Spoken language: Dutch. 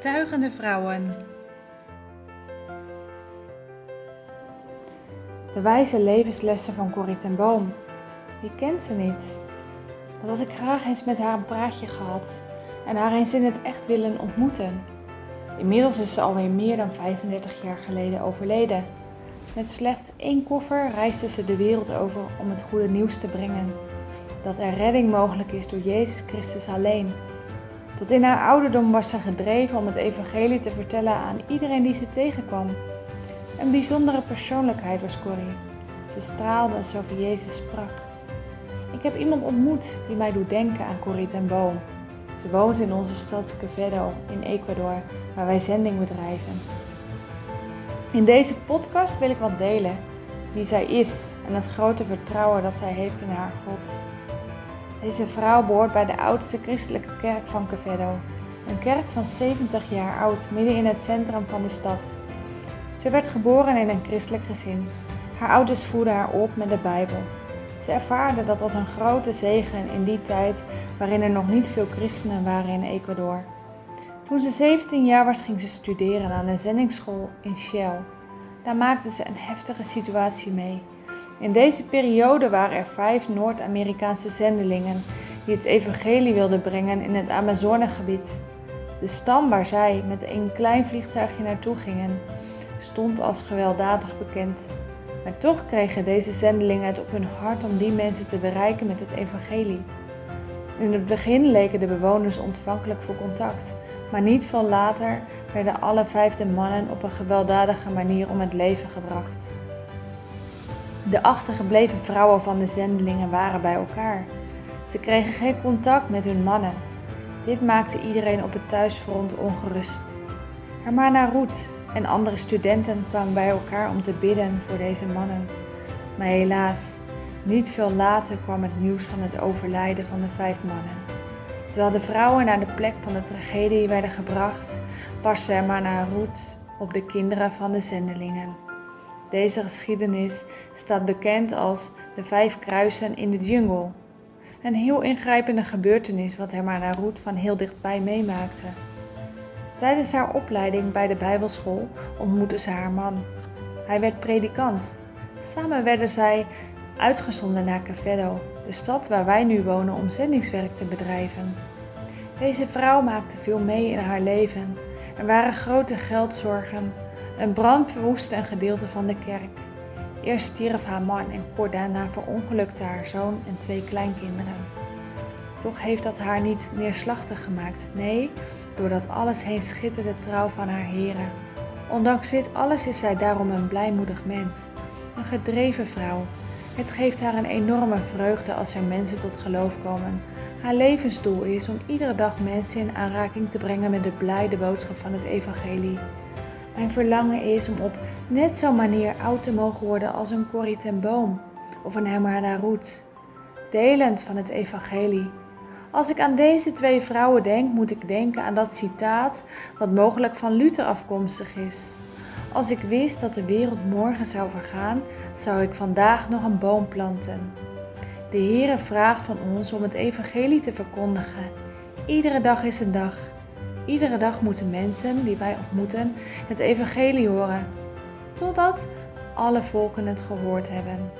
Getuigende vrouwen. De wijze levenslessen van Corrie ten Boom. Wie kent ze niet? Dat had ik graag eens met haar een praatje gehad en haar eens in het echt willen ontmoeten. Inmiddels is ze alweer meer dan 35 jaar geleden overleden. Met slechts één koffer reisde ze de wereld over om het goede nieuws te brengen. Dat er redding mogelijk is door Jezus Christus alleen. Tot in haar ouderdom was ze gedreven om het evangelie te vertellen aan iedereen die ze tegenkwam. Een bijzondere persoonlijkheid was Corrie. Ze straalde als ze over Jezus sprak. Ik heb iemand ontmoet die mij doet denken aan Corrie ten Boom. Ze woont in onze stad Quevedo in Ecuador, waar wij zending bedrijven. In deze podcast wil ik wat delen wie zij is en het grote vertrouwen dat zij heeft in haar God. Deze vrouw behoort bij de oudste christelijke kerk van Quevedo, een kerk van 70 jaar oud midden in het centrum van de stad. Ze werd geboren in een christelijk gezin. Haar ouders voeden haar op met de Bijbel. Ze ervaarde dat als een grote zegen in die tijd waarin er nog niet veel christenen waren in Ecuador. Toen ze 17 jaar was, ging ze studeren aan een zendingsschool in Shell. Daar maakte ze een heftige situatie mee. In deze periode waren er vijf Noord-Amerikaanse zendelingen die het evangelie wilden brengen in het Amazonegebied. De stam waar zij met een klein vliegtuigje naartoe gingen, stond als gewelddadig bekend. Maar toch kregen deze zendelingen het op hun hart om die mensen te bereiken met het evangelie. In het begin leken de bewoners ontvankelijk voor contact, maar niet veel later werden alle vijfde mannen op een gewelddadige manier om het leven gebracht. De achtergebleven vrouwen van de zendelingen waren bij elkaar. Ze kregen geen contact met hun mannen. Dit maakte iedereen op het thuisfront ongerust. Hermana Roet en andere studenten kwamen bij elkaar om te bidden voor deze mannen. Maar helaas, niet veel later kwam het nieuws van het overlijden van de vijf mannen. Terwijl de vrouwen naar de plek van de tragedie werden gebracht, paste Hermana Roet op de kinderen van de zendelingen. Deze geschiedenis staat bekend als de vijf kruisen in de jungle. Een heel ingrijpende gebeurtenis wat Hermana Roet van heel dichtbij meemaakte. Tijdens haar opleiding bij de Bijbelschool ontmoette ze haar man. Hij werd predikant. Samen werden zij uitgezonden naar Cavedo, de stad waar wij nu wonen om zendingswerk te bedrijven. Deze vrouw maakte veel mee in haar leven. Er waren grote geldzorgen. Een brand verwoestte een gedeelte van de kerk. Eerst stierf haar man en kort daarna verongelukte haar zoon en twee kleinkinderen. Toch heeft dat haar niet neerslachtig gemaakt. Nee, doordat alles heen schitterde trouw van haar heren. Ondanks dit alles is zij daarom een blijmoedig mens. Een gedreven vrouw. Het geeft haar een enorme vreugde als er mensen tot geloof komen. Haar levensdoel is om iedere dag mensen in aanraking te brengen met de blijde boodschap van het evangelie. Mijn verlangen is om op net zo'n manier oud te mogen worden als een Corrie ten Boom of een Hermana Roet. Delend van het evangelie. Als ik aan deze twee vrouwen denk, moet ik denken aan dat citaat wat mogelijk van Luther afkomstig is. Als ik wist dat de wereld morgen zou vergaan, zou ik vandaag nog een boom planten. De Heere vraagt van ons om het evangelie te verkondigen. Iedere dag is een dag. Iedere dag moeten mensen die wij ontmoeten het evangelie horen, totdat alle volken het gehoord hebben.